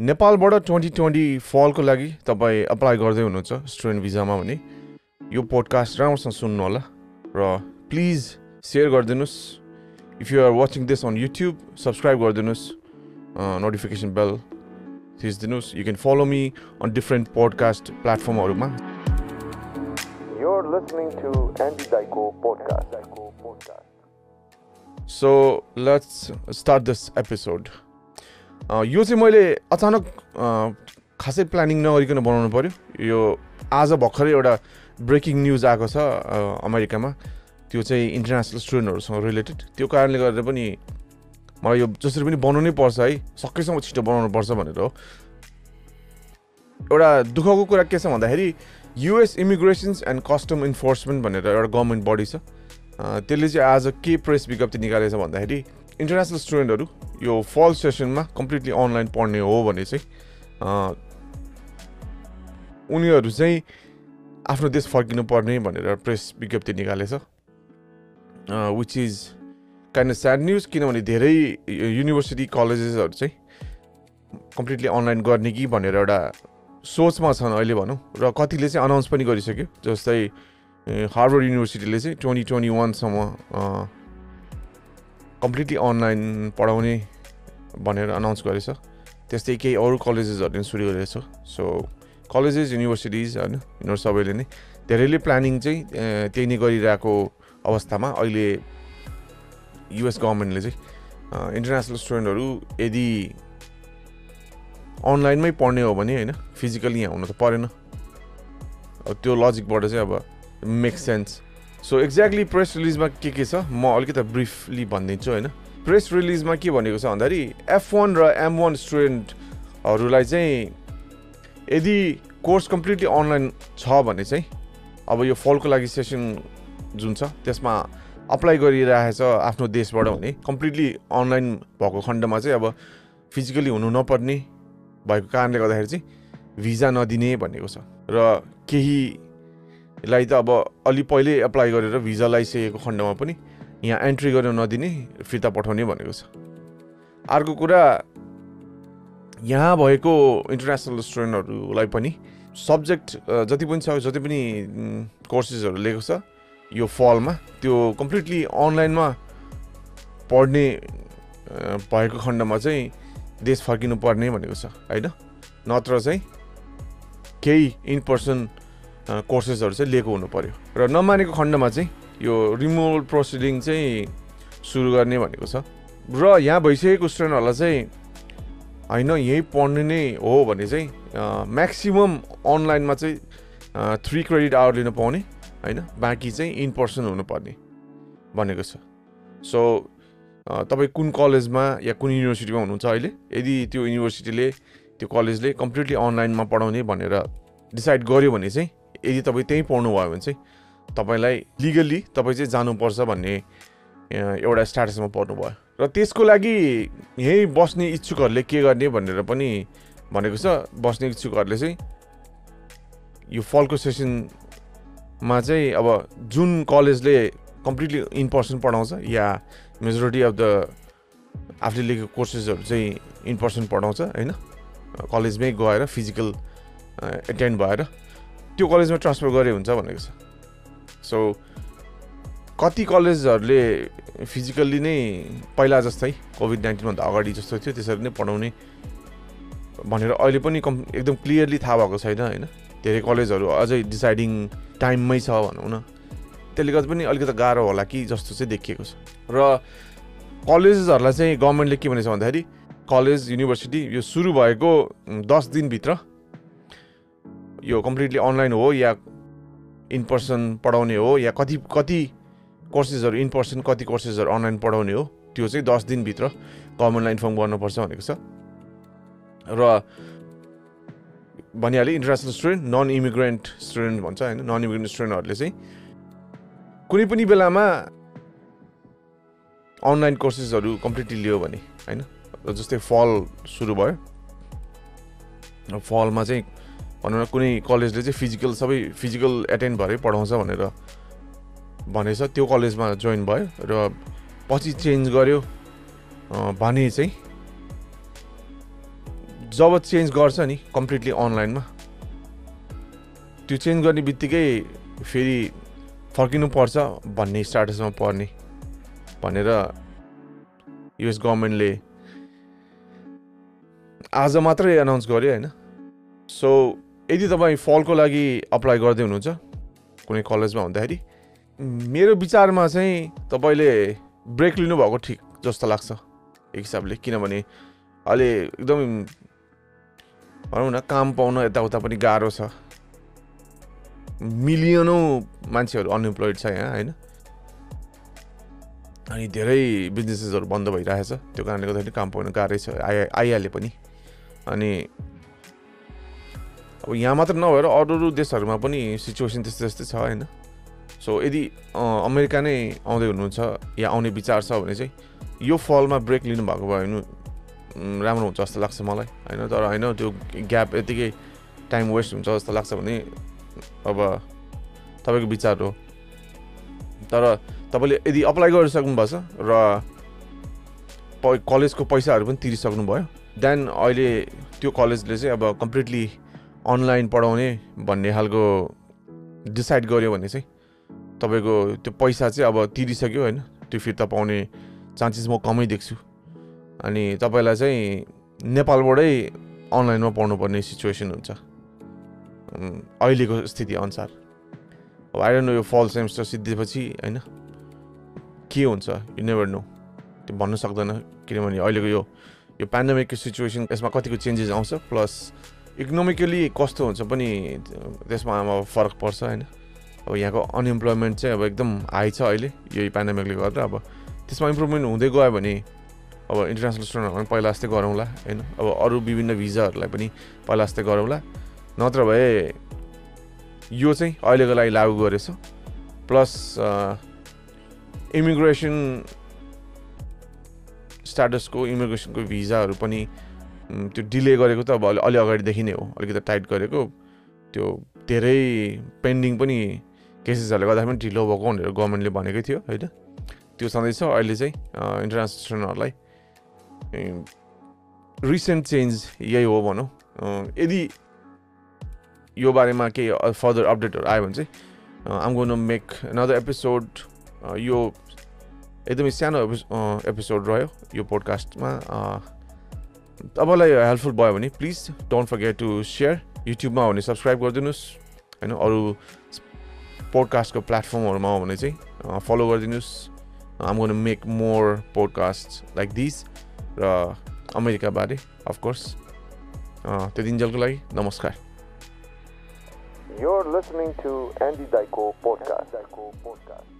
नेपालबाट twenty twenty फलको लागि तपाईँ अप्लाई गर्दै हुनुहुन्छ स्टुडेन्ट भिजामा भने यो पोडकास्ट राम्रोसँग सुन्नु होला र प्लिज सेयर गरिदिनुहोस्। If you are watching this on YouTube subscribe गरिदिनुहोस्। Notification bell थिचिदिनुहोस्। You can follow me on different podcast प्लेटफर्महरूमा. So let's start this episode यो चाहिँ मैले अचानक खासै प्लानिङ नगरिकन बनाउनु पऱ्यो यो आज भर्खरै एउटा ब्रेकिङ न्युज आएको छ अमेरिकामा। त्यो चाहिँ इन्टरनेसनल स्टुडेन्टहरूसँग रिलेटेड। त्यो कारणले गर्दा पनि मलाई यो जसरी पनि बनाउनै पर्छ है सकेसम्म छिटो बनाउनु पर्छ भनेर हो। एउटा दुःखको कुरा के छ भन्दाखेरि US immigrations and custom enforcement भनेर एउटा गभर्मेन्ट बडी छ। त्यसले चाहिँ आज के प्रेस विज्ञप्ति निकालेछ भन्दाखेरि इन्टरनेसनल स्टुडेन्टहरू यो फल सेसनमा कम्प्लिटली अनलाइन पढ्ने हो भने चाहिँ उनीहरू चाहिँ आफ्नो देश फर्किनु पर्ने भनेर प्रेस विज्ञप्ति निकालेछ। Which is kind of sad news किनभने धेरै युनिभर्सिटी कलेजेसहरू चाहिँ कम्प्लिटली अनलाइन गर्ने कि भनेर एउटा सोचमा छन् अहिले भनौँ र कतिले चाहिँ अनाउन्स पनि गरिसक्यो। जस्तै हार्वर्ड युनिभर्सिटीले चाहिँ ट्वेन्टी ट्वेन्टी वानसम्म कम्प्लिटली अनलाइन पढाउने भनेर अनाउन्स गरेछ। त्यस्तै केही अरू कलेजेसहरूले पनि सुरु गरेको छ सो कलेजेस युनिभर्सिटिज होइन यिनीहरू सबैले नै धेरैले प्लानिङ चाहिँ त्यही नै गरिरहेको अवस्थामा अहिले युएस गभर्मेन्टले चाहिँ इन्टरनेसनल स्टुडेन्टहरू यदि अनलाइनमै पढ्ने हो भने होइन फिजिकली यहाँ हुनु त परेन। त्यो लजिकबाट चाहिँ अब make sense so exactly press रिलिजमा के के छ? म अलिकति ब्रिफली भनिदिन्छु होइन? प्रेस रिलिजमा के भनेको छ भन्दाखेरि एफ वान र एम वान स्टुडेन्टहरूलाई चाहिँ यदि कोर्स कम्प्लिटली अनलाइन छ भने चाहिँ अब यो फलको लागि सेसन जुन छ त्यसमा अप्लाई गरिरहेछ आफ्नो देशबाट भने कम्प्लिटली अनलाइन भएको खण्डमा चाहिँ अब फिजिकली हुनु नपर्ने भएको कारणले गर्दाखेरि चाहिँ भिजा नदिने भनेको छ। र केहीलाई त अब अलि पहिल्यै एप्लाई गरेर भिजा लगाइसकेको खण्डमा पनि यहाँ एन्ट्री गर्न नदिने फिर्ता पठाउने भनेको छ। अर्को कुरा यहाँ भएको इन्टरनेसनल स्टुडेन्टहरूलाई पनि सब्जेक्ट जति पनि छ जति पनि कोर्सेसहरू लिएको छ यो फलमा त्यो कम्प्लिटली अनलाइनमा पढ्ने भएको खण्डमा चाहिँ देश फर्किनु पर्ने भनेको छ होइन? नत्र चाहिँ केही इन पर्सन कोर्सेसहरू चाहिँ लिएको हुनु पर्यो। र नमानेको खण्डमा चाहिँ यो रिमुभल प्रोसिडिङ चाहिँ सुरु गर्ने भनेको छ। र यहाँ भइसकेको स्टुडेन्टहरूलाई चाहिँ होइन यहीँ पढ्ने नै हो भने चाहिँ म्याक्सिमम् अनलाइनमा चाहिँ थ्री क्रेडिट आवर लिन पाउने होइन? बाँकी चाहिँ इन पर्सन हुनुपर्ने भनेको छ। सो तपाईँ कुन कलेजमा या कुन युनिभर्सिटीमा हुनुहुन्छ अहिले? यदि त्यो युनिभर्सिटीले त्यो कलेजले कम्प्लिटली अनलाइनमा पढाउने भनेर डिसाइड गर्यो भने चाहिँ यदि तपाईँ त्यहीँ पढ्नुभयो भने चाहिँ तपाईँलाई लिगल्ली तपाईँ चाहिँ जानुपर्छ भन्ने एउटा स्ट्याटसमा पर्नुभयो र त्यसको लागि यहीँ बस्ने इच्छुकहरूले के गर्ने भनेर पनि भनेको छ। बस्ने इच्छुकहरूले चाहिँ यो फलको सेसनमा चाहिँ अब जुन कलेजले कम्प्लिटली इन पर्सन पढाउँछ या मेजोरिटी अफ द आफूले लिएको कोर्सेसहरू चाहिँ इन पर्सन पढाउँछ होइन? कलेजमै गएर फिजिकल एटेन्ड भएर। त्यो कलेजमा ट्रान्सफर गरे हुन्छ भनेको छ। सो कति कलेजहरूले फिजिकल्ली नै पहिला जस्तै कोभिड नाइन्टिनभन्दा अगाडि जस्तो थियो त्यसरी नै पढाउने भनेर अहिले पनि कम् एकदम क्लियरली थाहा भएको छैन होइन? धेरै कलेजहरू अझै डिसाइडिङ टाइममै छ भनौँ न। त्यसले गर्दा पनि अलिकति गाह्रो होला कि जस्तो चाहिँ देखिएको छ। र कलेजेसहरूलाई चाहिँ गभर्मेन्टले के भनेछ भन्दाखेरि कलेज युनिभर्सिटी यो सुरु भएको दस दिनभित्र यो कम्प्लिटली अनलाइन हो या इन पर्सन पढाउने हो या कति कति कोर्सेसहरू इन पर्सन कति कोर्सेसहरू अनलाइन पढाउने हो त्यो चाहिँ दस दिनभित्र गभर्मेन्टलाई इन्फर्म गर्नुपर्छ भनेको छ। र भनिहालेँ international student non immigrant student भन्छ होइन नन इमिग्रेन्ट स्टुडेन्टहरूले चाहिँ कुनै पनि बेलामा अनलाइन कोर्सेसहरू कम्प्लिटली लियो भने होइन? जस्तै फल सुरु भयो। फलमा चाहिँ भनौँ न कुनै कलेजले चाहिँ फिजिकल सबै फिजिकल एटेन्ड भएरै पढाउँछ भनेर भनेछ। त्यो कलेजमा जोइन भयो र पछि चेन्ज गर्यो। भने चाहिँ जब चेन्ज गर्छ नि कम्प्लिटली अनलाइनमा त्यो चेन्ज गर्ने बित्तिकै फेरि फर्किनु पर्छ भन्ने स्टाटसमा पर्ने भनेर युएस गभर्मेन्टले आज मात्रै एनाउन्स गर्यो होइन। सो यदि तपाईँ फलको लागि अप्लाई गर्दै हुनुहुन्छ कुनै कलेजमा हुँदाखेरि मेरो विचारमा चाहिँ तपाईँले ब्रेक लिनुभएको ठिक जस्तो लाग्छ एक हिसाबले। किनभने अहिले एकदम भनौँ न काम पाउन यताउता पनि गाह्रो छ। मिलियनौँ मान्छेहरू अनइम्प्लोइड छ यहाँ होइन? अनि धेरै बिजनेसेसहरू बन्द भइरहेछ। त्यो कारणले गर्दाखेरि काम पाउन गाह्रै छ। आइ आइहाल्यो पनि। अनि अब यहाँ मात्र नभएर अरू अरू देशहरूमा पनि सिचुएसन त्यस्तै त्यस्तै छ होइन? सो यदि अमेरिका नै आउँदै हुनुहुन्छ या आउने विचार छ भने चाहिँ यो फलमा ब्रेक लिनुभएको भयो भने राम्रो हुन्छ जस्तो लाग्छ मलाई होइन? तर होइन त्यो ग्याप यतिकै टाइम वेस्ट हुन्छ जस्तो लाग्छ भने अब तपाईँको विचार हो। तर तपाईँले यदि अप्लाई गरिसक्नुभएको छ र प कलेजको पैसाहरू पनि तिरिसक्नु भयो देन अहिले त्यो कलेजले चाहिँ अब कम्प्लिटली अनलाइन पढाउने भन्ने खालको डिसाइड गर्यो भने चाहिँ तपाईँको त्यो पैसा चाहिँ अब तिरिसक्यो होइन। त्यो फिर्ता पाउने चान्सेस म कमै देख्छु। अनि तपाईँलाई चाहिँ नेपालबाटै अनलाइनमा पढ्नुपर्ने सिचुएसन हुन्छ। अहिलेको स्थिति अनुसार। अब नो यो फल सेमेस्टर सिद्धिएपछि होइन के हुन्छ? यु नेभर नो त्यो भन्नु सक्दैन किनभने अहिलेको यो यो पेन्डेमिकको सिचुएसन यसमा कतिको चेन्जेस आउँछ प्लस इकोनोमिकली कस्तो हुन्छ पनि त्यसमा अब फरक पर्छ होइन। अब यहाँको अनइम्प्लोइमेन्ट चाहिँ अब एकदम हाई छ अहिले यही पेन्डेमिकले गर्दा अब त्यसमा इम्प्रुभमेन्ट हुँदै गयो भने अब इन्टरनेसनल स्टुडेन्टहरू पनि पहिला जस्तै गरौँला होइन। अब अरू विभिन्न भिजाहरूलाई पनि पहिला जस्तै गरौँला। नत्र भए यो चाहिँ अहिलेको लागि लागु गरेछ। प्लस इमिग्रेसन स्ट्याटसको इमिग्रेसनको भिजाहरू पनि त्यो डिले गरेको त अब अलि अलि अगाडिदेखि नै हो। अलिकति टाइट गरेको। त्यो धेरै पेन्डिङ पनि केसेसहरूले गर्दा पनि ढिलो भएको भनेर गभर्मेन्टले भनेकै थियो होइन? त्यो छँदैछ अहिले चाहिँ इन्टरनेसनल स्टुडेन्टहरूलाई रिसेन्ट चेन्ज यही हो भनौँ। यदि यो बारेमा केही फर्दर अपडेटहरू आयो भने चाहिँ I'm gonna make another episode यो एकदमै सानो एपिसोड रह्यो यो पोडकास्टमा तपाईँलाई हेल्पफुल भयो भने please don't forget to share युट्युबमा हो भने सब्सक्राइब गरिदिनुहोस् होइन अरू पोडकास्टको प्लेटफर्महरूमा हो भने चाहिँ फलो गरिदिनुहोस् I'm gonna make more podcast like this र अमेरिकाबारे अफकोर्स त्यति जलको लागि नमस्कार You're listening to Andy Daiko Podcast. Daiko Podcast.